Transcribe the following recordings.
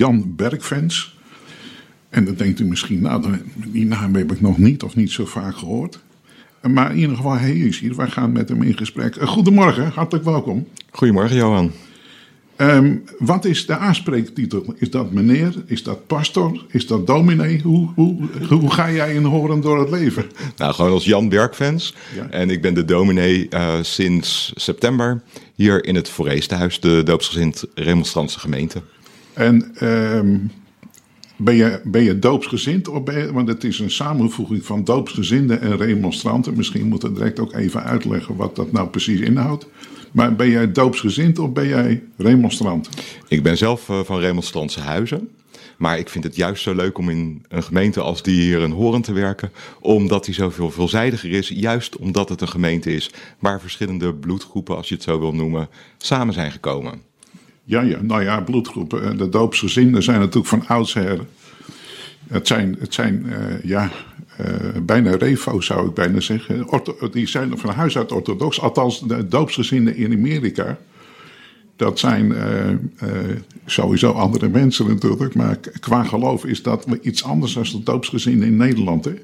Jan Bergfans. En dan denkt u misschien, nou, die naam heb ik nog niet of niet zo vaak gehoord. Maar in ieder geval, hij is hier. Wij gaan met hem in gesprek. Eh, goedemorgen, hartelijk welkom. Goedemorgen, Johan. Um, wat is de aanspreektitel? Is dat meneer? Is dat pastor? Is dat dominee? Hoe, hoe, hoe ga jij in Horen door het leven? Nou, gewoon als Jan Bergfans. Ja. En ik ben de dominee uh, sinds september hier in het Foreestenhuis, de doopsgezind remonstrantse gemeente. En um, ben, je, ben je doopsgezind? Of ben je, want het is een samenvoeging van doopsgezinden en remonstranten. Misschien moet we direct ook even uitleggen wat dat nou precies inhoudt. Maar ben jij doopsgezind of ben jij remonstrant? Ik ben zelf uh, van remonstrantse huizen. Maar ik vind het juist zo leuk om in een gemeente als die hier in Horen te werken. Omdat die zoveel veelzijdiger is. Juist omdat het een gemeente is waar verschillende bloedgroepen, als je het zo wil noemen, samen zijn gekomen. Ja, ja, nou ja, bloedgroepen. Eh, de doopsgezinden zijn natuurlijk van oudsher. Het zijn, het zijn uh, ja, uh, bijna refo zou ik bijna zeggen. Die zijn van huis uit orthodox. Althans, de doopsgezinden in Amerika. Dat zijn uh, sowieso andere mensen natuurlijk. Maar qua geloof is dat iets anders dan de doopsgezinden in Nederland. Hè?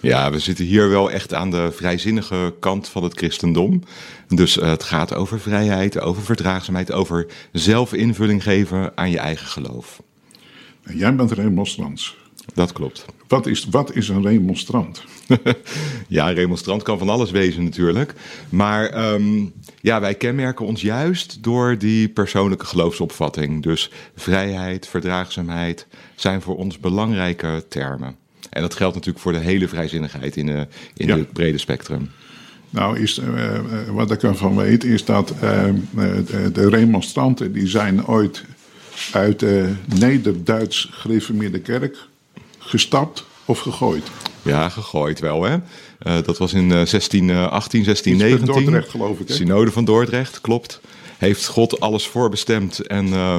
Ja, we zitten hier wel echt aan de vrijzinnige kant van het christendom. Dus uh, het gaat over vrijheid, over verdraagzaamheid, over zelfinvulling geven aan je eigen geloof. En jij bent remonstrants. Dat klopt. Wat is, wat is een remonstrant? ja, een remonstrant kan van alles wezen natuurlijk. Maar um, ja, wij kenmerken ons juist door die persoonlijke geloofsopvatting. Dus vrijheid, verdraagzaamheid zijn voor ons belangrijke termen. En dat geldt natuurlijk voor de hele vrijzinnigheid in, de, in ja. het brede spectrum. Nou, is, uh, wat ik ervan weet, is dat uh, de remonstranten die zijn ooit uit de Neder-Duits gereformeerde kerk gestapt of gegooid. Ja, gegooid wel, hè. Uh, dat was in 1618, 1619. Dordrecht, geloof ik. Hè? Synode van Dordrecht, klopt. Heeft God alles voorbestemd en uh,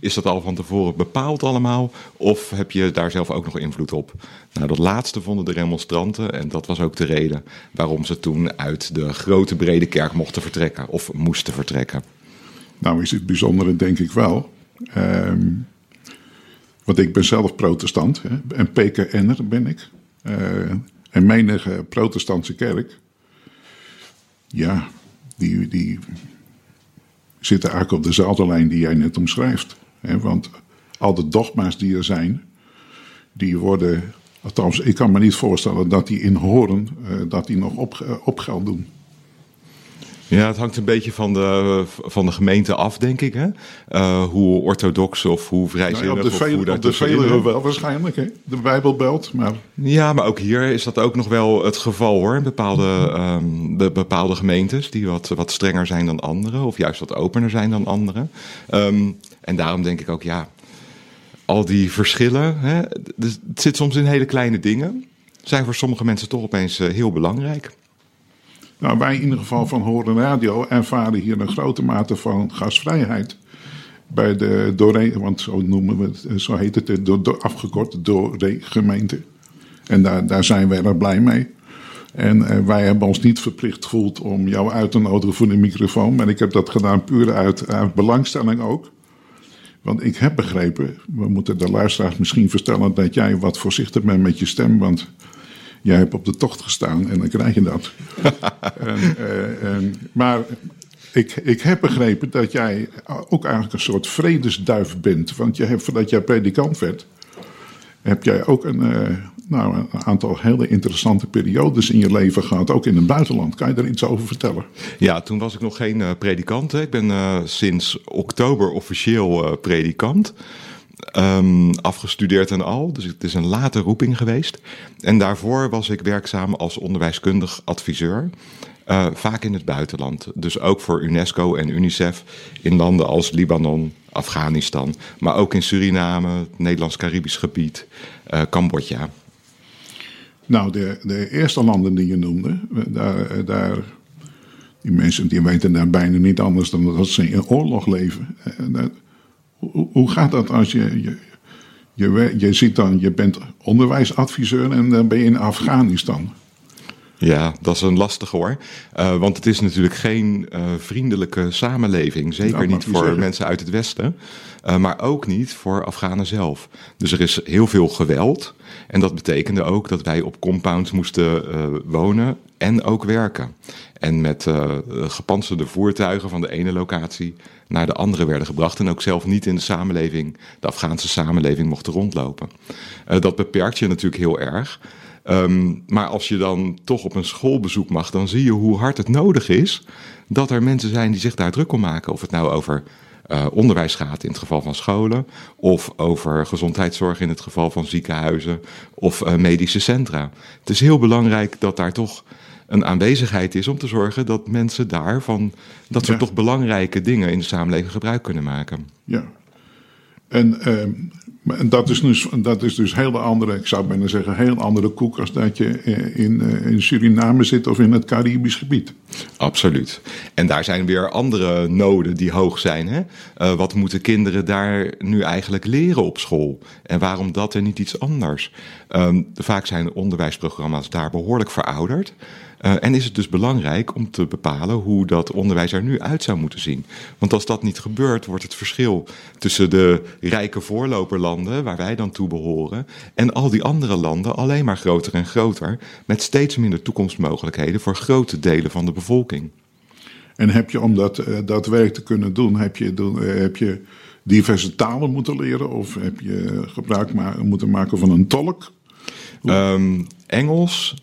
is dat al van tevoren bepaald allemaal? Of heb je daar zelf ook nog invloed op? Nou, dat laatste vonden de remonstranten en dat was ook de reden waarom ze toen uit de grote brede kerk mochten vertrekken of moesten vertrekken. Nou is het bijzondere denk ik wel. Um, want ik ben zelf protestant hè, en PKN'er ben ik. Uh, en menige protestantse kerk, ja, die, die zitten eigenlijk op dezelfde lijn die jij net omschrijft. Hè, want al de dogma's die er zijn, die worden, althans ik kan me niet voorstellen dat die in horen, uh, dat die nog op, op geld doen. Ja, het hangt een beetje van de, van de gemeente af, denk ik. Hè? Uh, hoe orthodox of hoe vrijzinnig. Nou ja, de, veel, op de Veluwe wel waarschijnlijk, hè? de Bijbelbelt. Maar... Ja, maar ook hier is dat ook nog wel het geval hoor. Bepaalde, um, de bepaalde gemeentes die wat, wat strenger zijn dan andere. Of juist wat opener zijn dan andere. Um, en daarom denk ik ook, ja, al die verschillen. Hè, het zit soms in hele kleine dingen. Zijn voor sommige mensen toch opeens uh, heel belangrijk. Nou, wij in ieder geval van Horen Radio ervaren hier een grote mate van gasvrijheid. Bij de want zo noemen we het, zo heet het, de, de, afgekort Dore gemeente. En daar, daar zijn wij er blij mee. En uh, wij hebben ons niet verplicht gevoeld om jou uit te nodigen voor de microfoon. Maar ik heb dat gedaan puur uit, uit belangstelling ook. Want ik heb begrepen, we moeten de luisteraars misschien vertellen dat jij wat voorzichtig bent met je stem. Want jij hebt op de tocht gestaan en dan krijg je dat. en, uh, en, maar ik, ik heb begrepen dat jij ook eigenlijk een soort vredesduif bent. Want je hebt, voordat jij predikant werd, heb jij ook een, uh, nou, een aantal hele interessante periodes in je leven gehad. Ook in het buitenland. Kan je daar iets over vertellen? Ja, toen was ik nog geen uh, predikant. Hè. Ik ben uh, sinds oktober officieel predikant. Um, afgestudeerd en al. Dus het is een late roeping geweest. En daarvoor was ik werkzaam als onderwijskundig adviseur. Uh, vaak in het buitenland. Dus ook voor UNESCO en UNICEF in landen als Libanon, Afghanistan. Maar ook in Suriname, het Nederlands-Caribisch gebied, uh, Cambodja. Nou, de, de eerste landen die je noemde, daar, daar, die mensen die weten daar bijna niet anders dan dat ze in oorlog leven. Hoe gaat dat als je, je, je, je ziet dan, je bent onderwijsadviseur en dan ben je in Afghanistan. Ja, dat is een lastige hoor. Uh, want het is natuurlijk geen uh, vriendelijke samenleving. Zeker niet voor zeggen. mensen uit het Westen. Uh, maar ook niet voor Afghanen zelf. Dus er is heel veel geweld. En dat betekende ook dat wij op compounds moesten wonen en ook werken. En met gepantserde voertuigen van de ene locatie naar de andere werden gebracht. En ook zelf niet in de samenleving, de Afghaanse samenleving, mochten rondlopen. dat beperkt je natuurlijk heel erg. Um, maar als je dan toch op een schoolbezoek mag, dan zie je hoe hard het nodig is dat er mensen zijn die zich daar druk om maken. Of het nou over uh, onderwijs gaat in het geval van scholen, of over gezondheidszorg in het geval van ziekenhuizen of uh, medische centra. Het is heel belangrijk dat daar toch een aanwezigheid is om te zorgen dat mensen daarvan dat soort toch belangrijke dingen in de samenleving gebruik kunnen maken. Ja. En uh, en dat is, dus, dat is dus heel andere, ik zou bijna zeggen, heel andere koek als dat je in, eh, in Suriname zit of in het Caribisch gebied. Absoluut. En daar zijn weer andere noden die hoog zijn. Hè? Uh, wat moeten kinderen daar nu eigenlijk leren op school? En waarom dat en niet iets anders? Um, vaak zijn onderwijsprogramma's daar behoorlijk verouderd. Uh, en is het dus belangrijk om te bepalen hoe dat onderwijs er nu uit zou moeten zien. Want als dat niet gebeurt, wordt het verschil tussen de rijke voorloperlanden, waar wij dan toe behoren, en al die andere landen alleen maar groter en groter, met steeds minder toekomstmogelijkheden voor grote delen van de bevolking. En heb je om dat, uh, dat werk te kunnen doen, heb je, uh, heb je diverse talen moeten leren of heb je gebruik ma moeten maken van een tolk? Um, Engels,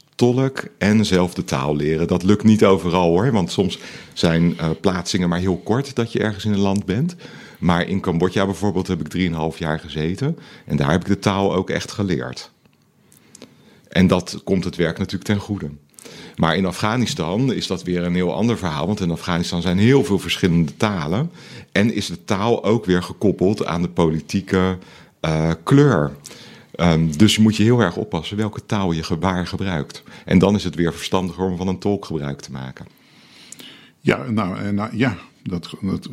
en zelf de taal leren. Dat lukt niet overal hoor, want soms zijn uh, plaatsingen maar heel kort dat je ergens in een land bent. Maar in Cambodja bijvoorbeeld heb ik 3,5 jaar gezeten en daar heb ik de taal ook echt geleerd. En dat komt het werk natuurlijk ten goede. Maar in Afghanistan is dat weer een heel ander verhaal. Want in Afghanistan zijn heel veel verschillende talen. En is de taal ook weer gekoppeld aan de politieke uh, kleur. Um, dus moet je heel erg oppassen welke taal je waar gebruikt. En dan is het weer verstandiger om van een tolk gebruik te maken. Ja, nou, nou ja, dat, dat,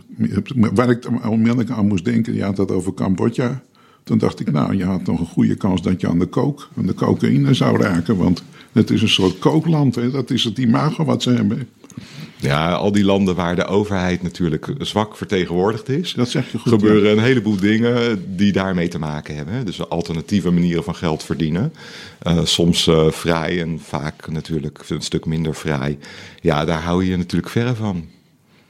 waar ik onmiddellijk aan moest denken, je had dat over Cambodja. Toen dacht ik, nou, je had nog een goede kans dat je aan de kook, aan de cocaïne zou raken. Want het is een soort kookland, hè? dat is het imago wat ze hebben. Ja, al die landen waar de overheid natuurlijk zwak vertegenwoordigd is. Dat zeg je goed. Gebeuren een heleboel dingen die daarmee te maken hebben. Dus alternatieve manieren van geld verdienen. Uh, soms uh, vrij en vaak natuurlijk een stuk minder vrij. Ja, daar hou je je natuurlijk verre van.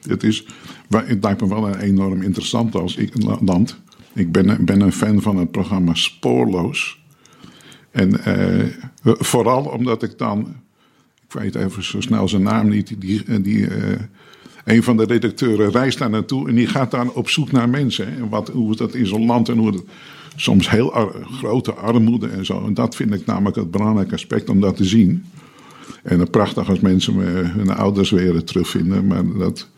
Het, is, het lijkt me wel een enorm interessant als ik, land. Ik ben, ben een fan van het programma Spoorloos. En uh, vooral omdat ik dan ik weet even zo snel zijn naam niet, die, die, uh, een van de redacteuren reist daar naartoe en die gaat dan op zoek naar mensen. En wat, hoe dat in zo'n land en hoe het soms heel grote armoede en zo. En dat vind ik namelijk het belangrijke aspect om dat te zien. En het prachtig als mensen hun ouders weer terugvinden, maar dat,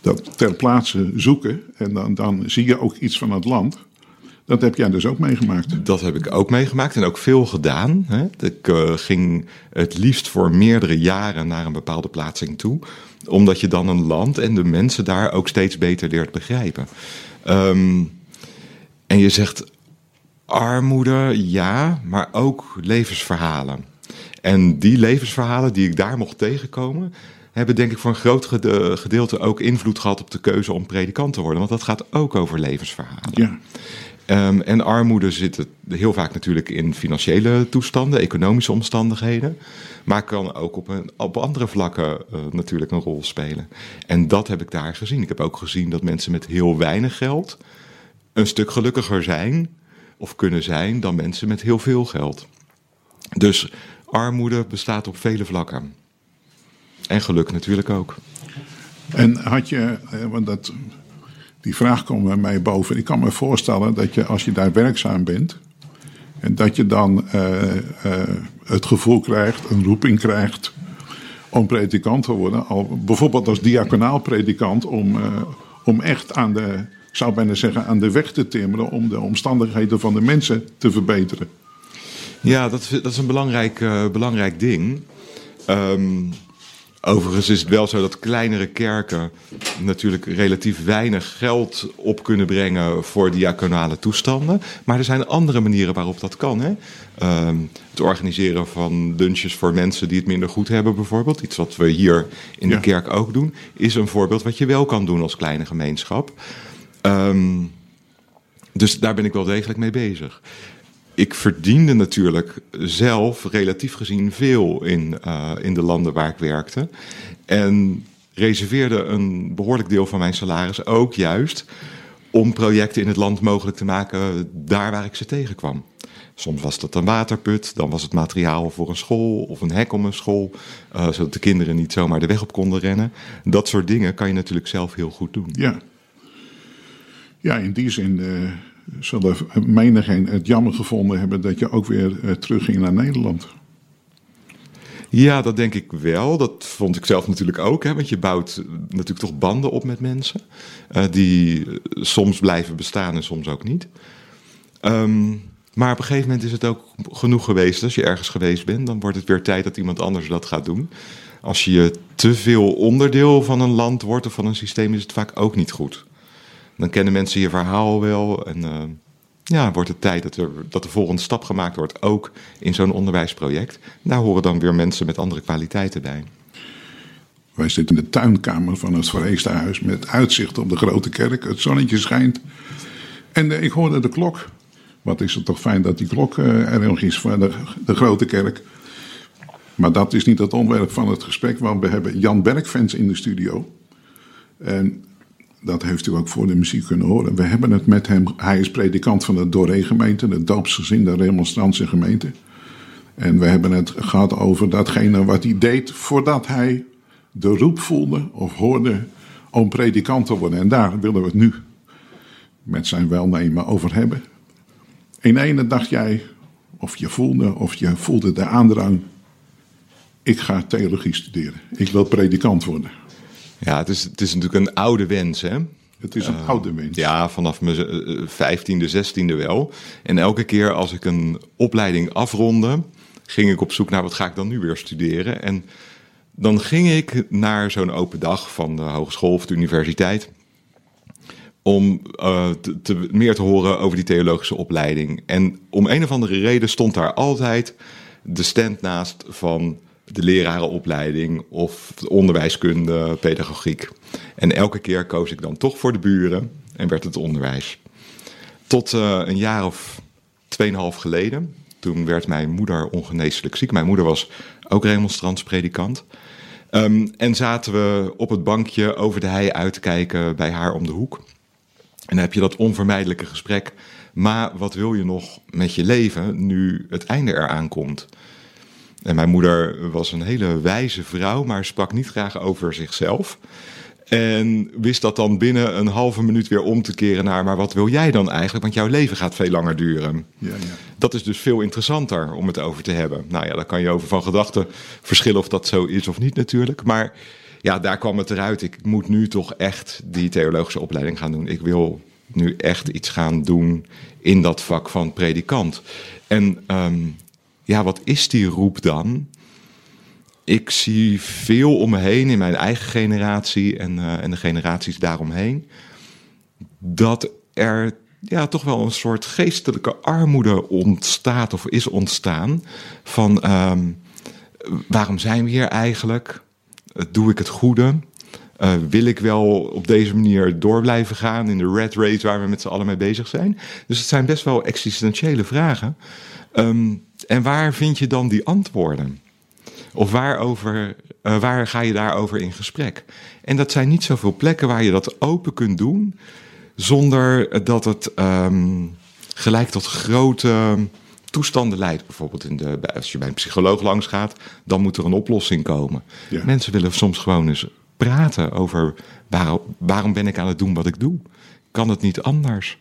dat ter plaatse zoeken. En dan, dan zie je ook iets van het land. Dat heb jij dus ook meegemaakt. Dat heb ik ook meegemaakt en ook veel gedaan. Hè. Ik uh, ging het liefst voor meerdere jaren naar een bepaalde plaatsing toe. Omdat je dan een land en de mensen daar ook steeds beter leert begrijpen. Um, en je zegt armoede, ja, maar ook levensverhalen. En die levensverhalen die ik daar mocht tegenkomen, hebben denk ik voor een groot gedeelte ook invloed gehad op de keuze om predikant te worden. Want dat gaat ook over levensverhalen. Ja. Um, en armoede zit heel vaak natuurlijk in financiële toestanden, economische omstandigheden. Maar kan ook op, een, op andere vlakken uh, natuurlijk een rol spelen. En dat heb ik daar gezien. Ik heb ook gezien dat mensen met heel weinig geld een stuk gelukkiger zijn of kunnen zijn dan mensen met heel veel geld. Dus armoede bestaat op vele vlakken. En geluk natuurlijk ook. En had je, want dat die vraag komt bij mij boven. Ik kan me voorstellen dat je als je daar werkzaam bent. En dat je dan uh, uh, het gevoel krijgt, een roeping krijgt om predikant te worden. Al, bijvoorbeeld als diaconaal predikant om, uh, om echt aan de, ik zou bijna zeggen, aan de weg te timmeren om de omstandigheden van de mensen te verbeteren. Ja, dat dat is een belangrijk, belangrijk ding. Um, Overigens is het wel zo dat kleinere kerken natuurlijk relatief weinig geld op kunnen brengen voor diaconale toestanden. Maar er zijn andere manieren waarop dat kan. Hè? Ehm, het organiseren van lunches voor mensen die het minder goed hebben, bijvoorbeeld. Iets wat we hier in de kerk ook doen, is een voorbeeld wat je wel kan doen als kleine gemeenschap. Ehm, dus daar ben ik wel degelijk mee bezig ik verdiende natuurlijk zelf relatief gezien veel in, uh, in de landen waar ik werkte. En reserveerde een behoorlijk deel van mijn salaris ook juist om projecten in het land mogelijk te maken daar waar ik ze tegenkwam. Soms was dat een waterput, dan was het materiaal voor een school of een hek om een school, uh, zodat de kinderen niet zomaar de weg op konden rennen. Dat soort dingen kan je natuurlijk zelf heel goed doen. Ja, ja in die zin. Uh zullen menigeen het jammer gevonden hebben dat je ook weer uh, terugging naar Nederland. Ja, dat denk ik wel. Dat vond ik zelf natuurlijk ook. Hè, want je bouwt natuurlijk toch banden op met mensen. Uh, die soms blijven bestaan en soms ook niet. Um, maar op een gegeven moment is het ook genoeg geweest. Als je ergens geweest bent, dan wordt het weer tijd dat iemand anders dat gaat doen. Als je te veel onderdeel van een land wordt of van een systeem, is het vaak ook niet goed. Dan kennen mensen je verhaal wel. En uh, ja, wordt het tijd dat, er, dat de volgende stap gemaakt wordt, ook in zo'n onderwijsproject. Daar horen dan weer mensen met andere kwaliteiten bij. Wij zitten in de tuinkamer van het Verheesterhuis met uitzicht op de grote kerk. Het zonnetje schijnt. En uh, ik hoorde de klok. Wat is het toch fijn dat die klok uh, er nog is voor de, de grote kerk. Maar dat is niet het onderwerp van het gesprek, want we hebben Jan Bergfans in de studio. En dat heeft u ook voor de muziek kunnen horen. We hebben het met hem. Hij is predikant van de Doree-gemeente, de doopsgezinde remonstrantse gemeente. En we hebben het gehad over datgene wat hij deed voordat hij de roep voelde of hoorde om predikant te worden. En daar willen we het nu met zijn welnemen over hebben. In ene dacht jij, of je voelde, of je voelde de aandrang. Ik ga theologie studeren. Ik wil predikant worden. Ja, het is, het is natuurlijk een oude wens, hè? Het is een uh, oude wens. Ja, vanaf mijn eh, vijftiende, zestiende wel. En elke keer als ik een opleiding afronde, ging ik op zoek naar wat ga ik dan nu weer studeren. En dan ging ik naar zo'n open dag van de hogeschool of de universiteit. Om uh, te, te, meer te horen over die theologische opleiding. En om een of andere reden stond daar altijd de stand naast van de lerarenopleiding of onderwijskunde, pedagogiek. En elke keer koos ik dan toch voor de buren en werd het onderwijs. Tot uh, een jaar of tweeënhalf geleden. Toen werd mijn moeder ongeneeslijk ziek. Mijn moeder was ook remonstrantspredikant. Um, en zaten we op het bankje over de hei uit te kijken bij haar om de hoek. En dan heb je dat onvermijdelijke gesprek. Maar wat wil je nog met je leven nu het einde eraan komt? En mijn moeder was een hele wijze vrouw, maar sprak niet graag over zichzelf. En wist dat dan binnen een halve minuut weer om te keren naar, maar wat wil jij dan eigenlijk? Want jouw leven gaat veel langer duren. Ja, ja. Dat is dus veel interessanter om het over te hebben. Nou ja, daar kan je over van gedachten verschillen of dat zo is of niet natuurlijk. Maar ja, daar kwam het eruit. Ik moet nu toch echt die theologische opleiding gaan doen. Ik wil nu echt iets gaan doen in dat vak van predikant. En um, ja, wat is die roep dan? Ik zie veel om me heen in mijn eigen generatie en, uh, en de generaties daaromheen. Dat er ja, toch wel een soort geestelijke armoede ontstaat of is ontstaan. Van um, waarom zijn we hier eigenlijk? Doe ik het goede? Uh, wil ik wel op deze manier door blijven gaan in de red race waar we met z'n allen mee bezig zijn? Dus het zijn best wel existentiële vragen. Um, en waar vind je dan die antwoorden? Of waarover, uh, waar ga je daarover in gesprek? En dat zijn niet zoveel plekken waar je dat open kunt doen, zonder dat het um, gelijk tot grote toestanden leidt. Bijvoorbeeld in de, als je bij een psycholoog langs gaat, dan moet er een oplossing komen. Ja. Mensen willen soms gewoon eens praten over waarom, waarom ben ik aan het doen wat ik doe? Kan het niet anders?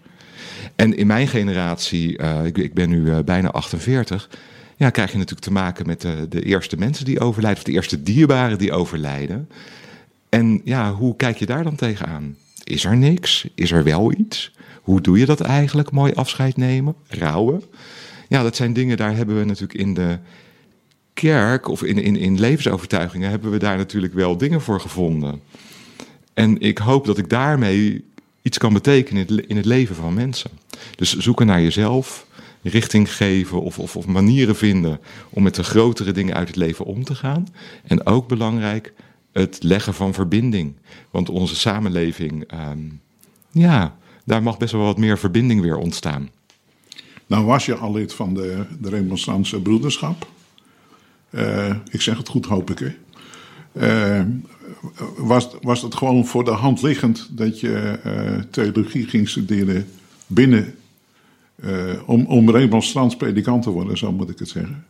En in mijn generatie, uh, ik, ik, ben nu uh, bijna 48, ja, krijg je natuurlijk te maken met de, de eerste mensen die overlijden, of de eerste dierbaren die overlijden. En ja, hoe kijk je daar dan tegenaan? Is er niks? Is er wel iets? Hoe doe je dat eigenlijk? Mooi afscheid nemen, rouwen. Ja, dat zijn dingen, daar hebben we natuurlijk in de kerk of in, in, in levensovertuigingen hebben we daar natuurlijk wel dingen voor gevonden. En ik hoop dat ik daarmee iets kan betekenen in het, leven van mensen. Dus zoeken naar jezelf, richting geven of, of, of manieren vinden om met de grotere dingen uit het leven om te gaan. En ook belangrijk, het leggen van verbinding. Want onze samenleving, ehm, ja, daar mag best wel wat meer verbinding weer ontstaan. Nou was je al lid van de, de Remonstrantse Broederschap. Uh, ik zeg het goed, hoop ik. Hè? Uh, was, was het gewoon voor de hand liggend dat je uh, theologie ging studeren binnen om, om remonstrants predikant te worden, zo moet ik het zeggen?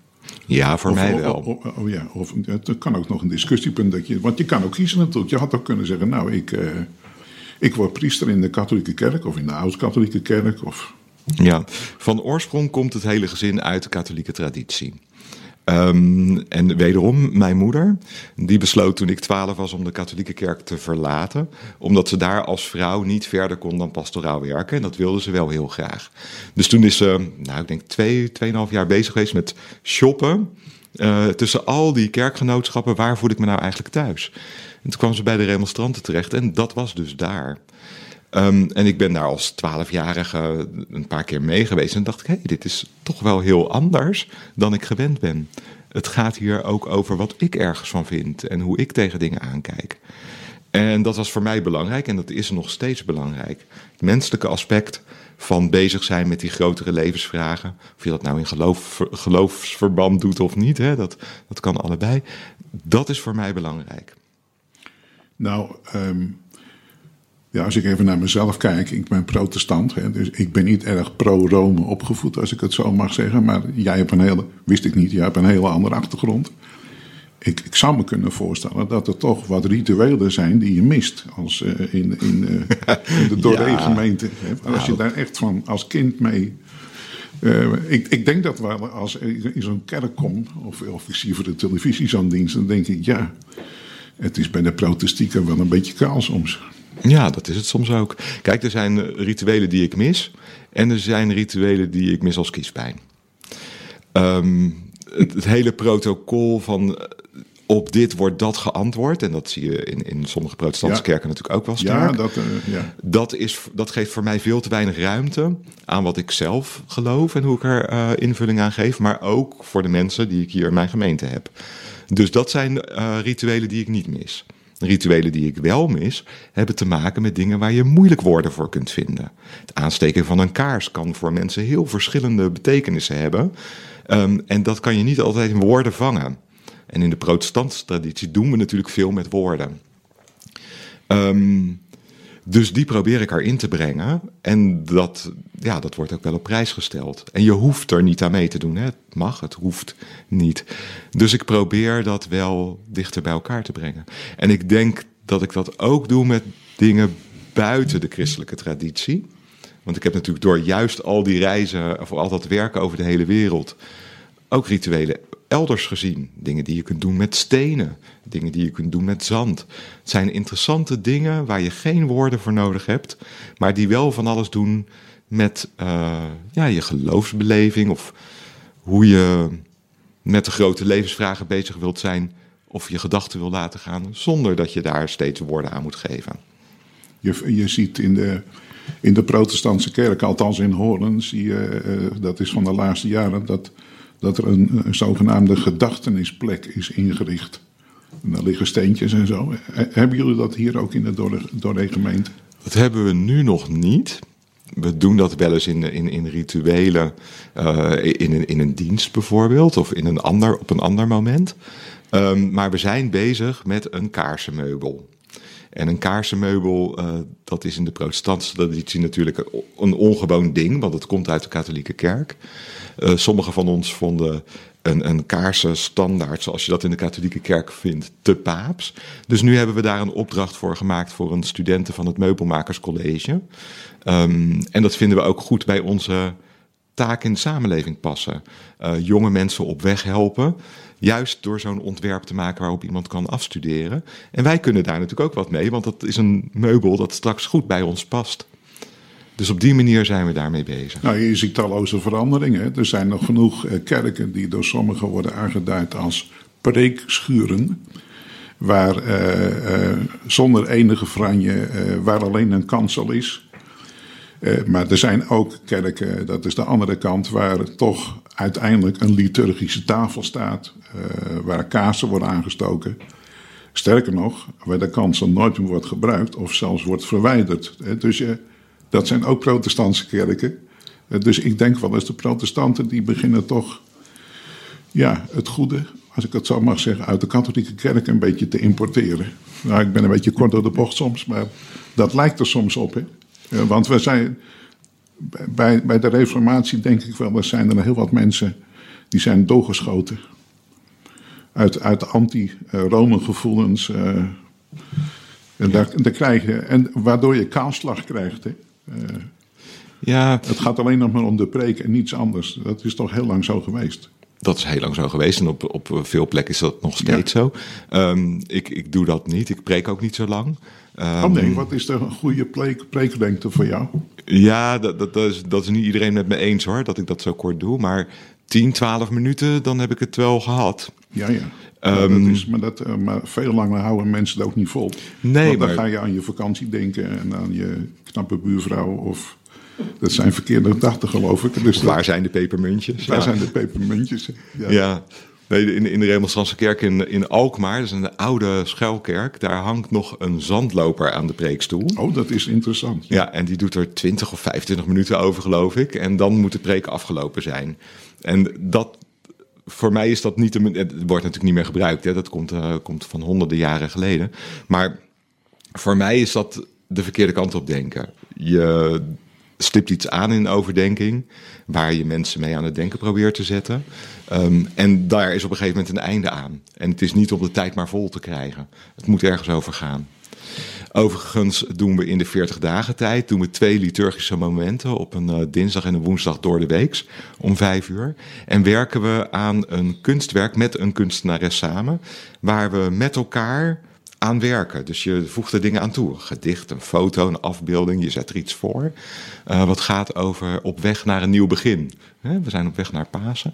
Ja, voor of, mij wel. Of, of, ja, of het kan ook nog een discussiepunt. Dat je, want je kan ook kiezen natuurlijk. Je had ook kunnen zeggen, nou, ik, ik word priester in de katholieke kerk of in de oud-katholieke kerk. Of... Ja, van oorsprong komt het hele gezin uit de katholieke traditie. Um, en wederom, mijn moeder, die besloot toen ik twaalf was om de katholieke kerk te verlaten. Omdat ze daar als vrouw niet verder kon dan pastoraal werken. En dat wilde ze wel heel graag. Dus toen is ze, nou ik denk twee, tweeënhalf jaar bezig geweest met shoppen. Uh, tussen al die kerkgenootschappen, waar voel ik me nou eigenlijk thuis? En toen kwam ze bij de remonstranten terecht en dat was dus daar. Um, en ik ben daar als twaalfjarige een paar keer mee geweest. En dacht ik, hé, hey, dit is toch wel heel anders dan ik gewend ben. Het gaat hier ook over wat ik ergens van vind en hoe ik tegen dingen aankijk. En dat was voor mij belangrijk en dat is nog steeds belangrijk. Het menselijke aspect van bezig zijn met die grotere levensvragen. Of je dat nou in geloof, geloofsverband doet of niet, hè, dat, dat kan allebei. Dat is voor mij belangrijk. Nou, um, ja, als ik even naar mezelf kijk, ik ben protestant, hè, dus ik ben niet erg pro-Rome opgevoed, als ik het zo mag zeggen. Maar jij hebt een hele, wist ik niet, jij hebt een hele andere achtergrond. Ik, ik zou me kunnen voorstellen dat er toch wat rituelen zijn die je mist als, uh, in, in, uh, in de Doree-gemeente. Ja. Als je daar echt van als kind mee uh, ik, ik, denk dat wel als ik in zo'n kerk kom, of, of ik zie voor de televisie zo'n dienst, dan denk ik ja, het is bij de protestanten wel een beetje kaal soms. Ja, dat is het soms ook. Kijk, er zijn rituelen die ik mis. En er zijn rituelen die ik mis als kiespijn. Um, het, het, hele protocol van eh, op dit wordt dat geantwoord. En dat zie je in, in sommige protestantse ja. kerken natuurlijk ook wel sterk. Ja, dat, uh, ja. Dat, is, dat geeft voor mij veel te weinig ruimte aan wat ik zelf geloof en hoe ik er uh, invulling aan geef. Maar ook voor de mensen die ik hier in mijn gemeente heb. Dus dat zijn uh, rituelen die ik niet mis. Rituelen die ik wel mis, hebben te maken met dingen waar je moeilijk woorden voor kunt vinden. Het aansteken van een kaars kan voor mensen heel verschillende betekenissen hebben. Um, en dat kan je niet altijd in woorden vangen. En in de protestantse traditie doen we natuurlijk veel met woorden. Um, dus die probeer ik erin te brengen. En dat, ja, dat wordt ook wel op prijs gesteld. En je hoeft er niet aan mee te doen. Hè? Het mag, het hoeft niet. Dus ik probeer dat wel dichter bij elkaar te brengen. En ik denk dat ik dat ook doe met dingen buiten de christelijke traditie. Want ik heb natuurlijk door juist al die reizen, of al dat werken over de hele wereld, ook rituelen elders gezien. Dingen die je kunt doen met stenen, dingen die je kunt doen met zand. Het zijn interessante dingen waar je geen woorden voor nodig hebt, maar die wel van alles doen met uh, ja, je geloofsbeleving of hoe je met de grote levensvragen bezig wilt zijn of je gedachten wil laten gaan, zonder dat je daar steeds woorden aan moet geven. Je, je ziet in de, in de protestantse kerk, althans in Hoorn, zie je, uh, dat is van de laatste jaren, dat dat er een, een zogenaamde gedachtenisplek is ingericht. En daar liggen steentjes en zo. Hebben jullie dat hier ook in de Dordrecht gemeente? Dat hebben we nu nog niet. We doen dat wel eens in, in, in rituelen, uh, in, in, in een dienst bijvoorbeeld, of in een ander, op een ander moment. Um, maar we zijn bezig met een kaarsenmeubel. En een kaarsenmeubel, uh, dat is in de protestantse traditie natuurlijk een ongewoon ding, want het komt uit de katholieke kerk. Uh, sommigen van ons vonden een, een kaarsenstandaard, zoals je dat in de katholieke kerk vindt, te paaps. Dus nu hebben we daar een opdracht voor gemaakt voor een studenten van het Meubelmakerscollege. Um, en dat vinden we ook goed bij onze taak in de samenleving passen. Uh, jonge mensen op weg helpen. Juist door zo'n ontwerp te maken waarop iemand kan afstuderen. En wij kunnen daar natuurlijk ook wat mee, want dat is een meubel dat straks goed bij ons past. Dus op die manier zijn we daarmee bezig. Nou, je ziet talloze veranderingen. Er zijn nog genoeg eh, kerken die door sommigen worden aangeduid als preekschuren. Waar uh, uh, zonder enige franje, waar alleen een kansel is. maar er zijn ook kerken, dat is de andere kant, waar toch uiteindelijk een liturgische tafel staat. waar kaarsen worden aangestoken. Sterker nog, waar de kansel nooit meer wordt gebruikt of zelfs wordt verwijderd. Dus dat zijn ook protestantse kerken. Eh, dus ik denk wel eens de protestanten die beginnen toch ja, het goede, als ik het zo mag zeggen, uit de katholieke kerk een beetje te importeren. Nou, ik ben een beetje kort door de bocht soms, maar dat lijkt er soms op. Hè? Eh, want we zijn, bij, bij de reformatie denk ik wel, er zijn er heel wat mensen die zijn doorgeschoten. Uit, uit anti-Rome gevoelens. Uh, en, daar, daar krijg je, en waardoor je kaalslag krijgt. Hè? Eh, ja. Het gaat alleen nog maar om de preek en niets anders. Dat is toch heel lang zo geweest. Dat is heel lang zo geweest en op, op veel plekken is dat nog steeds zo. Um, ik, ik doe dat niet, ik preek ook niet zo lang. Um, oh nee, wat is er een goede preek, preeklengte voor jou? Ja, dat, dat, dat, is, dat is niet iedereen met me eens hoor, dat ik dat zo kort doe. Maar 10, 12 minuten, dan heb ik het wel gehad. Ja, ja. Um, dat is, maar, dat, uh, maar veel langer houden mensen dat ook niet vol. Nee, Want dan maar... ga je aan je vakantie denken en aan je knappe buurvrouw of... Dat zijn verkeerde gedachten, geloof ik. Dus waar zijn de pepermuntjes? Waar zijn de pepermuntjes? Ja. ja. Nee, in, in de Remonstrantse kerk in, in Alkmaar, dat is een oude schuilkerk, daar hangt nog een zandloper aan de preekstoel. Oh, dat is interessant. Ja, en die doet er 20 of 25 minuten over, geloof ik. En dan moet de preek afgelopen zijn. En dat, voor mij is dat niet. Een, het wordt natuurlijk niet meer gebruikt. Hè? Dat komt, uh, komt van honderden jaren geleden. Maar voor mij is dat de verkeerde kant op denken. Je stipt iets aan in overdenking, waar je mensen mee aan het denken probeert te zetten. Um, en daar is op een gegeven moment een einde aan. En het is niet om de tijd maar vol te krijgen. Het moet ergens over gaan. Overigens doen we in de 40 dagen tijd doen we twee liturgische momenten op een uh, dinsdag en een woensdag door de week om vijf uur. En werken we aan een kunstwerk met een kunstenares samen, waar we met elkaar aan werken. Dus je voegt er dingen aan toe. Een gedicht, een foto, een afbeelding. Je zet er iets voor. Uh, wat gaat over op weg naar een nieuw begin. We zijn op weg naar Pasen.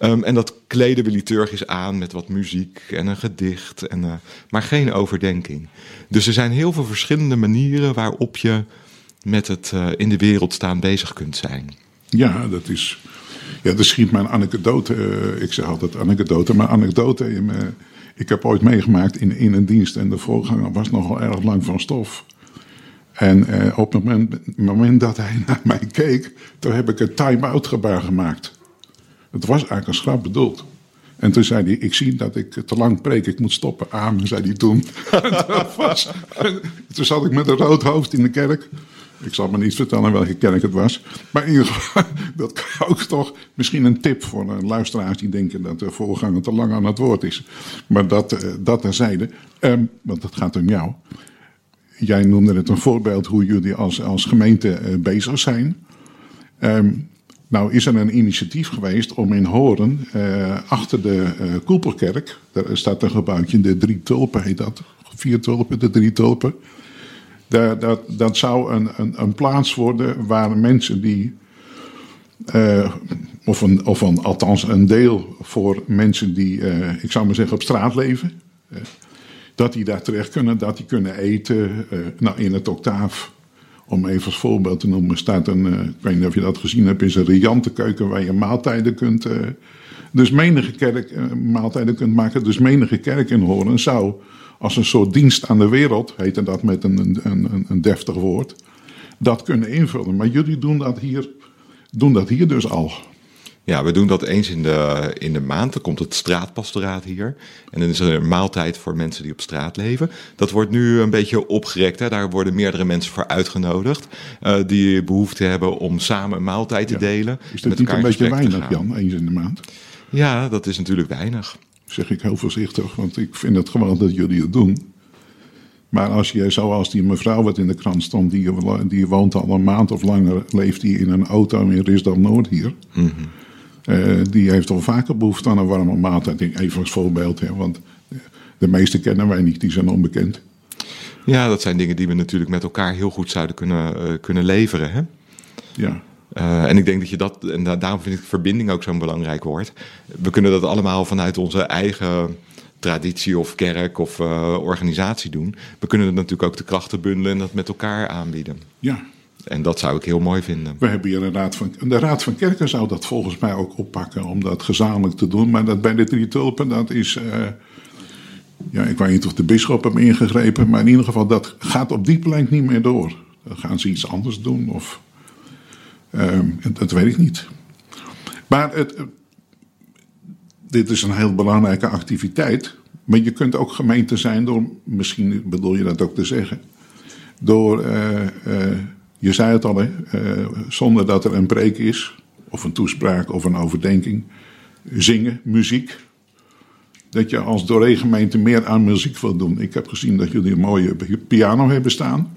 Um, en dat kleden we liturgisch aan met wat muziek en een gedicht. En, uh, maar geen overdenking. Dus er zijn heel veel verschillende manieren waarop je met het uh, in de wereld staan bezig kunt zijn. Ja, dat is. Ja, dat schiet mijn anekdote. ik zeg altijd anekdote, maar anekdote in mijn ik heb ooit meegemaakt in, in een dienst en de voorganger was nogal erg lang van stof. En eh, op het moment, dat hij naar mij keek, toen heb ik een time-out gebaar gemaakt. Het was eigenlijk een schrap bedoeld. En toen zei hij, ik zie dat ik te lang preek, ik moet stoppen. Amen, zei hij toen. toen zat ik met een rood hoofd in de kerk. Ik zal me niet vertellen welke kerk het was. Maar in ieder geval, dat kan ook toch misschien een tip voor een luisteraars die denken dat de voorganger te lang aan het woord is. Maar dat, eh, dat terzijde, um, want het gaat om jou. Jij noemde het een voorbeeld hoe jullie als, als gemeente uh, bezig zijn. Um, nou is er een initiatief geweest om in Horen, uh, achter de uh, Koepelkerk, daar staat een gebouwtje, de Drie Tulpen heet dat. Vier tulpen, de Drie Tulpen. Dat, dat, dat zou een, een, een, plaats worden waar mensen die. Uh, of, een, of een, althans een deel voor mensen die, uh, ik zou maar zeggen, op straat leven. Uh, dat die daar terecht kunnen, dat die kunnen eten. nou, in het octaaf, om even als voorbeeld te noemen, staat een, ik weet niet of je dat gezien hebt, is een riante keuken waar je maaltijden kunt. dus menige kerk maaltijden kunt maken. Dus menige kerk in Horen zou als een soort dienst aan de wereld, heette dat met een, een, een, een deftig woord, dat kunnen invullen. Maar jullie doen dat hier, doen dat hier dus al. Ja, we doen dat eens in de, in de maand. Dan komt het straatpastoraat hier. En dan is er een maaltijd voor mensen die op straat leven. Dat wordt nu een beetje opgerekt. Hè. Daar worden meerdere mensen voor uitgenodigd. Uh, die behoefte hebben om samen een maaltijd te delen. Is dat niet een beetje weinig, Jan, eens in de maand? Ja, dat is natuurlijk weinig zeg ik heel voorzichtig, want ik vind het gewoon dat jullie het doen. Maar als je, zoals die mevrouw wat in de krant stond, die, die woont al een maand of langer, leeft die in een auto in Risdal Noord hier. Mm die heeft al vaker behoefte aan een warme maaltijd. Even als voorbeeld, hè, want de meeste kennen wij niet, die zijn onbekend. Ja, dat zijn dingen die we natuurlijk met elkaar heel goed zouden kunnen, uh, kunnen leveren. Hè? Ja. Uh, en ik denk dat je dat, en da daarom vind ik verbinding ook zo'n belangrijk woord. We kunnen dat allemaal vanuit onze eigen traditie of kerk of uh, organisatie doen. We kunnen het natuurlijk ook de krachten bundelen en dat met elkaar aanbieden. Ja. En dat zou ik heel mooi vinden. We hebben hier een raad van. De Raad van Kerken zou dat volgens mij ook oppakken om dat gezamenlijk te doen. Maar dat bij de drie tulpen, dat is. Uh, ja, ik weet niet of de bisschop hem ingegrepen, maar in ieder geval, dat gaat op die plank niet meer door. Dan gaan ze iets anders doen of. Uh, dat weet ik niet. Maar het, dit is een heel belangrijke activiteit. Maar je kunt ook gemeente zijn door, misschien bedoel je dat ook te zeggen, door, uh, uh, je zei het al, zonder dat er een preek is, of een toespraak of een overdenking, zingen, muziek. Dat je als doorregemeente meer aan muziek wil doen. Ik heb gezien dat jullie een mooie piano hebben staan.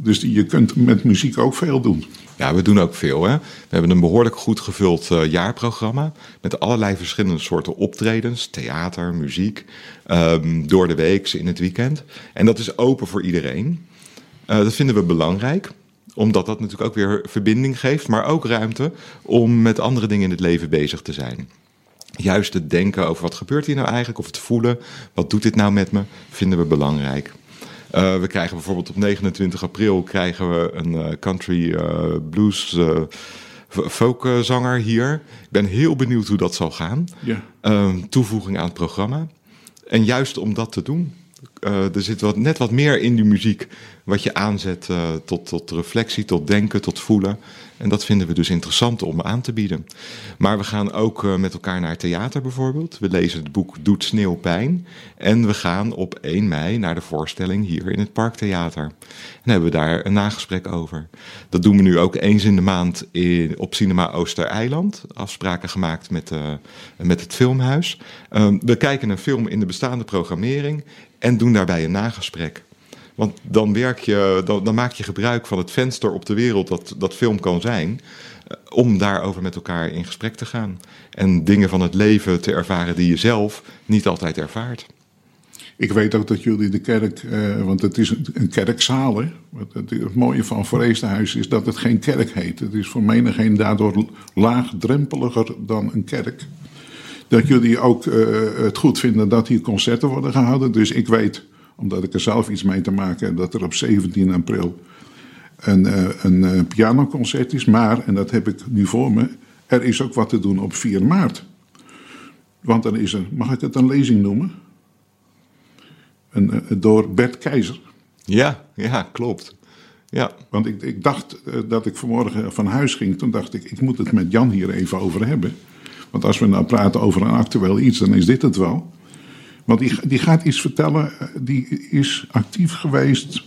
Dus je kunt met muziek ook veel doen. Ja, we doen ook veel. Hè? We hebben een behoorlijk goed gevuld uh, jaarprogramma. Met allerlei verschillende soorten optredens. Theater, muziek. Um, door de week, in het weekend. En dat is open voor iedereen. Uh, dat vinden we belangrijk omdat dat natuurlijk ook weer verbinding geeft, maar ook ruimte om met andere dingen in het leven bezig te zijn. Juist het denken over wat gebeurt hier nou eigenlijk, of het voelen, wat doet dit nou met me, vinden we belangrijk. Uh, we krijgen bijvoorbeeld op 29 april krijgen we een uh, country uh, blues folkzanger hier. Ik ben heel benieuwd hoe dat zal gaan. Ja. Ehm, toevoeging aan het programma. En juist om dat te doen, uh, er zit wat, net wat meer in die muziek wat je aanzet uh, tot, tot reflectie, tot denken, tot voelen. En dat vinden we dus interessant om aan te bieden. Maar we gaan ook uh, met elkaar naar theater bijvoorbeeld. We lezen het boek Doet Sneeuw Pijn. En we gaan op 1 mei naar de voorstelling hier in het Parktheater. En hebben we daar een nagesprek over. Dat doen we nu ook eens in de maand in, op Cinema Oostereiland. Afspraken gemaakt met, met het filmhuis. we kijken een film in de bestaande programmering en doen daarbij een nagesprek. Want dan, werk je, dan, dan, maak je gebruik van het venster op de wereld dat, dat film kan zijn. Om daarover met elkaar in gesprek te gaan. En dingen van het leven te ervaren die je zelf niet altijd ervaart. Ik weet ook dat jullie de kerk, eh, want het is een kerkzaal. Hè? Het, het, mooie van Vreesdenhuis is dat het geen kerk heet. Het is voor menigeen daardoor laagdrempeliger dan een kerk. Dat jullie ook uh, het goed vinden dat hier concerten worden gehouden. Dus ik weet omdat ik er zelf iets mee te maken heb, dat er op 17 april een, uh, een pianoconcert is. Maar, en dat heb ik nu voor me, er is ook wat te doen op 4 maart. Want dan is er, mag ik het een lezing noemen? Een, door Bert Keizer. Ja, ja, klopt. Ja. Want ik, ik dacht dat ik vanmorgen van huis ging. Toen dacht ik, ik moet het met Jan hier even over hebben. Want als we nou praten over een actueel iets, dan is dit het wel. Want die, die gaat iets vertellen, die is actief geweest,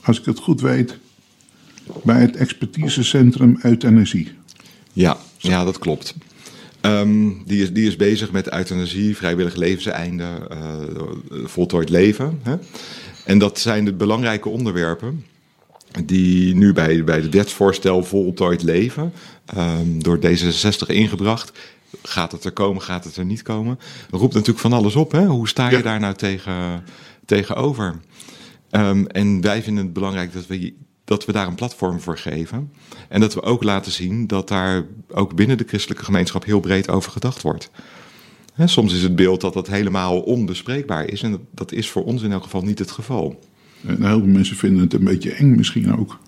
als ik het goed weet, bij het expertisecentrum euthanasie. Ja, ja dat klopt. Um, die, is, die is bezig met euthanasie, vrijwillig levenseinde, uh, voltooid leven. Hè? En dat zijn de belangrijke onderwerpen die nu bij, bij het wetsvoorstel voltooid leven um, door D66 ingebracht. Gaat het er komen, gaat het er niet komen? Roept natuurlijk van alles op. Hè? Hoe sta je ja. daar nou tegen, tegenover? Um, en wij vinden het belangrijk dat we, dat we daar een platform voor geven. En dat we ook laten zien dat daar ook binnen de christelijke gemeenschap heel breed over gedacht wordt. Hè, soms is het beeld dat dat helemaal onbespreekbaar is. En dat, dat is voor ons in elk geval niet het geval. En heel veel mensen vinden het een beetje eng misschien ook.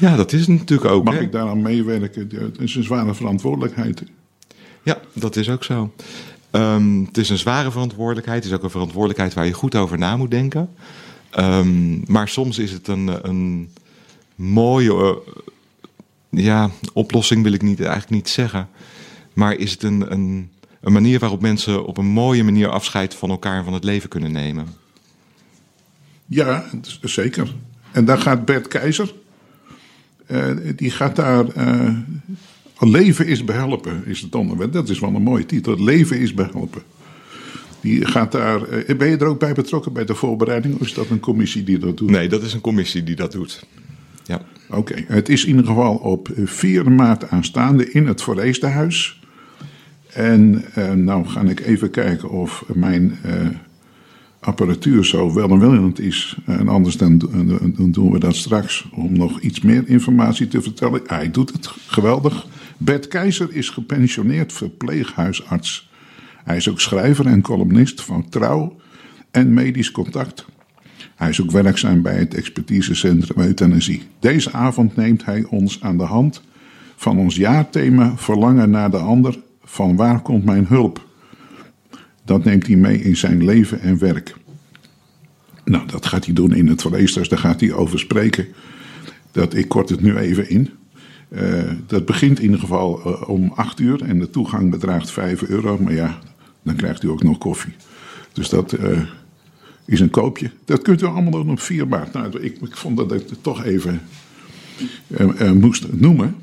Ja, dat is het natuurlijk ook. Mag hè? ik daaraan meewerken? Het is een zware verantwoordelijkheid. Ja, dat is ook zo. Um, het is een zware verantwoordelijkheid. Het is ook een verantwoordelijkheid waar je goed over na moet denken. Um, maar soms is het een, een mooie uh, ja, oplossing, wil ik niet, eigenlijk niet zeggen. Maar is het een, een, een manier waarop mensen op een mooie manier afscheid van elkaar en van het leven kunnen nemen? Ja, zeker. En daar gaat Bert Keizer. Uh, die gaat daar. Uh, leven is behelpen, is het onderwerp. Dat is wel een mooie titel. Leven is behelpen. Die gaat daar. Uh, ben je er ook bij betrokken bij de voorbereiding? Of is dat een commissie die dat doet? Nee, dat is een commissie die dat doet. Ja. Oké, okay. het is in ieder geval op 4 maart aanstaande in het Voorreestenhuis. En nou ga ik even kijken of mijn apparatuur zo welwillend is. En anders dan, dan doen we dat straks om nog iets meer informatie te vertellen. Hij doet het geweldig. Bert Keizer is gepensioneerd verpleeghuisarts. Hij is ook schrijver en columnist van Trouw en Medisch Contact. Hij is ook werkzaam bij het expertisecentrum euthanasie. Deze avond neemt hij ons aan de hand van ons jaarthema Verlangen naar de ander. Van waar komt mijn hulp? Dat neemt hij mee in zijn leven en werk. Nou, dat gaat hij doen in het Verleesters, daar gaat hij over spreken. Dat, ik kort het nu even in. Uh, dat begint in ieder geval uh, om 8 uur en de toegang bedraagt 5 euro. Maar ja, dan krijgt u ook nog koffie. Dus dat uh, is een koopje. Dat kunt u allemaal doen op 4 maart. Nou, ik, ik vond dat ik het toch even moest noemen.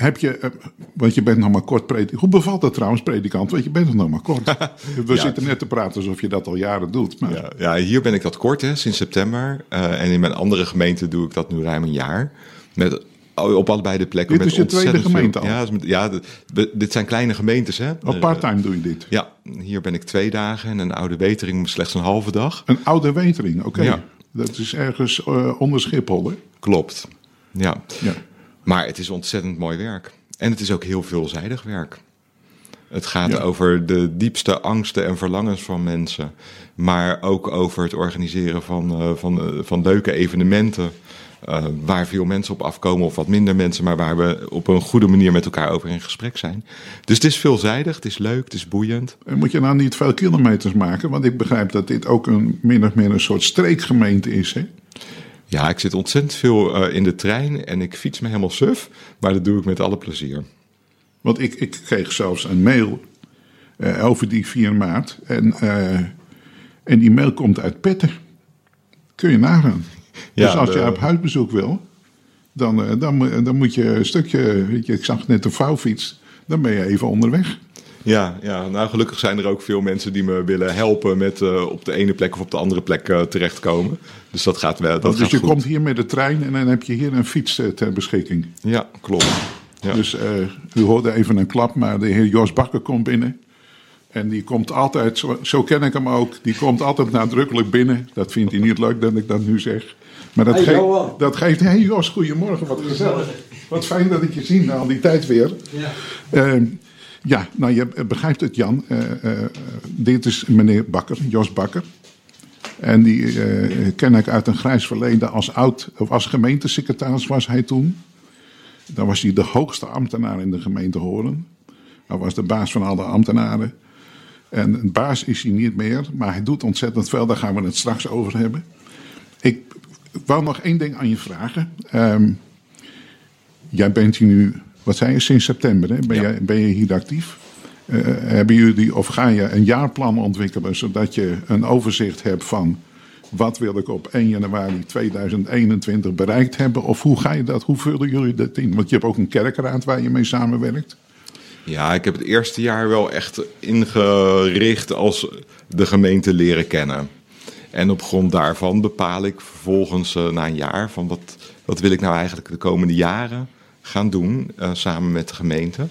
Heb je, want je bent nog maar kort predikant. Hoe bevalt dat trouwens, predikant? Want je bent nog maar kort. We zitten net te praten alsof je dat al jaren doet. Maar... Ja, ja, hier ben ik dat kort, hè, sinds september. Uh, en in mijn andere gemeente doe ik dat nu ruim een jaar. Met op allebei de plekken. Dit is je tweede gemeente al? Ja, ja dit zijn kleine gemeentes. Hè? Op part-time doe je dit? Ja, hier ben ik twee dagen en een oude wetering slechts een halve dag. Een oude wetering, oké. Ja. Dat is ergens uh, onder Schiphol, hè? Klopt, ja. ja. Maar het is ontzettend mooi werk. En het is ook heel veelzijdig werk. Het gaat over de diepste angsten en verlangens van mensen. Maar ook over het organiseren van, uh, van, uh, van leuke evenementen. Uh, waar veel mensen op afkomen of wat minder mensen, maar waar we op een goede manier met elkaar over in gesprek zijn. Dus het is veelzijdig, het is leuk, het is boeiend. En moet je nou niet veel kilometers maken? Want ik begrijp dat dit ook een min of meer een soort streekgemeente is, hè? Ja, ik zit ontzettend veel uh, in de trein en ik fiets me helemaal suf, maar dat doe ik met alle plezier. Want ik, ik kreeg zelfs een mail uh, over die 4 maart en, en die mail komt uit Petten. Kun je nagaan. Ja, dus als je op huisbezoek wil, dan, uh, dan, dan moet je een stukje, weet je, ik zag net een vouwfiets, dan ben je even onderweg. Ja, ja, nou gelukkig zijn er ook veel mensen die me willen helpen met uh, op de ene plek of op de andere plek uh, terechtkomen. Dus dat gaat wel. Dat dus gaat je goed. komt hier met de trein en dan heb je hier een fiets uh, ter beschikking. Ja, klopt. Ja. Dus u hoorde even een klap, maar de heer Jos Bakker komt binnen. En die komt altijd, zo, zo, ken ik hem ook, die komt altijd nadrukkelijk binnen. Dat vindt hij niet leuk dat ik dat nu zeg. Maar dat, geeft, dat geeft, hé hey Jos, goedemorgen, wat gezellig. Wat fijn dat ik je zie na al die tijd weer. Ja, uh, ja nou je begrijpt het Jan. Uh, uh, dit is meneer Bakker, Jos Bakker. En die ken ik uit een grijs verleden als oud, of als gemeentesecretaris was hij toen. Dan was hij de hoogste ambtenaar in de gemeente Horen. Hij was de baas van alle ambtenaren. En een baas is hij niet meer, maar hij doet ontzettend veel. Daar gaan we het straks over hebben. Ik wou nog één ding aan je vragen. Um, jij bent hier nu, wat zei je, sinds september, hè? Ben, ja. jij, ben je hier actief? Uh, hebben jullie, of ga je een jaarplan ontwikkelen zodat je een overzicht hebt van wat wil ik op 1 januari 2021 bereikt hebben? Of hoe ga je dat, hoe vullen jullie dat in? Want je hebt ook een kerkraad waar je mee samenwerkt. Ja, ik heb het eerste jaar wel echt ingericht als de gemeente leren kennen. En op grond daarvan bepaal ik vervolgens uh, na een jaar van wat, wat wil ik nou eigenlijk de komende jaren gaan doen uh, samen met de gemeente.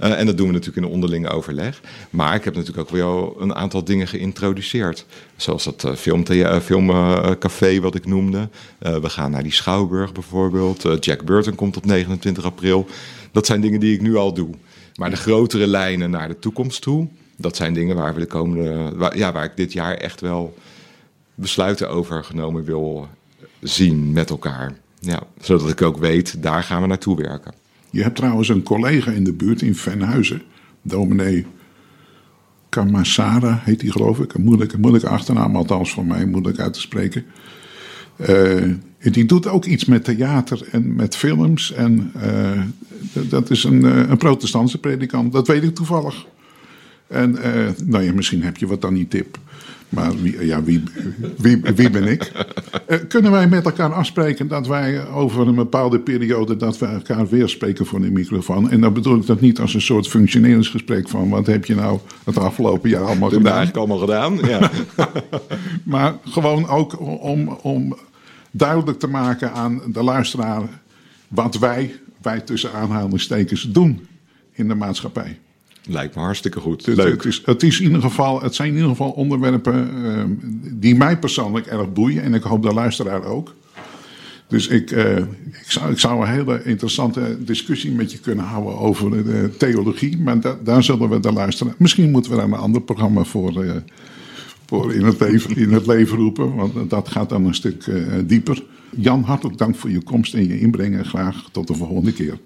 Uh, en dat doen we natuurlijk in onderling overleg. Maar ik heb natuurlijk ook wel een aantal dingen geïntroduceerd. Zoals dat uh, filmcafé film, wat ik noemde. we gaan naar die Schouwburg bijvoorbeeld. Jack Burton komt op 29 april. Dat zijn dingen die ik nu al doe. Maar de grotere lijnen naar de toekomst toe, dat zijn dingen waar we de komende, waar, ja, waar ik dit jaar echt wel besluiten over genomen wil zien met elkaar. Ja, zodat ik ook weet, daar gaan we naartoe werken. Je hebt trouwens een collega in de buurt in Venhuizen, dominee Kamasara heet hij geloof ik. Een moeilijke, moeilijke achternaam, althans voor mij moeilijk uit te spreken. Uh, die doet ook iets met theater en met films. En uh, dat is een, een protestantse predikant, dat weet ik toevallig. En nou ja, misschien heb je wat dan die tip. Maar wie, ja, wie, wie, wie ben ik? Uh, kunnen wij met elkaar afspreken dat wij over een bepaalde periode... dat we elkaar weer spreken voor de microfoon? En dan bedoel ik dat niet als een soort functioneringsgesprek van... wat heb je nou het afgelopen jaar allemaal gedaan? eigenlijk allemaal gedaan, ja. maar gewoon ook om, om duidelijk te maken aan de luisteraar... wat wij, wij tussen aanhalingstekens doen in de maatschappij. Lijkt me hartstikke goed. Het, Leuk. Het, is, het, is in ieder geval, het zijn in ieder geval onderwerpen uh, die mij persoonlijk erg boeien. En ik hoop de luisteraar ook. Dus ik, uh, ik, zou, ik zou een hele interessante discussie met je kunnen houden over de theologie. Maar da, daar zullen we de luisteren. Misschien moeten we daar een ander programma voor, uh, voor in, het leven, in het leven roepen. Want dat gaat dan een stuk dieper. Jan, hartelijk dank voor je komst en je inbreng. En graag tot de volgende keer.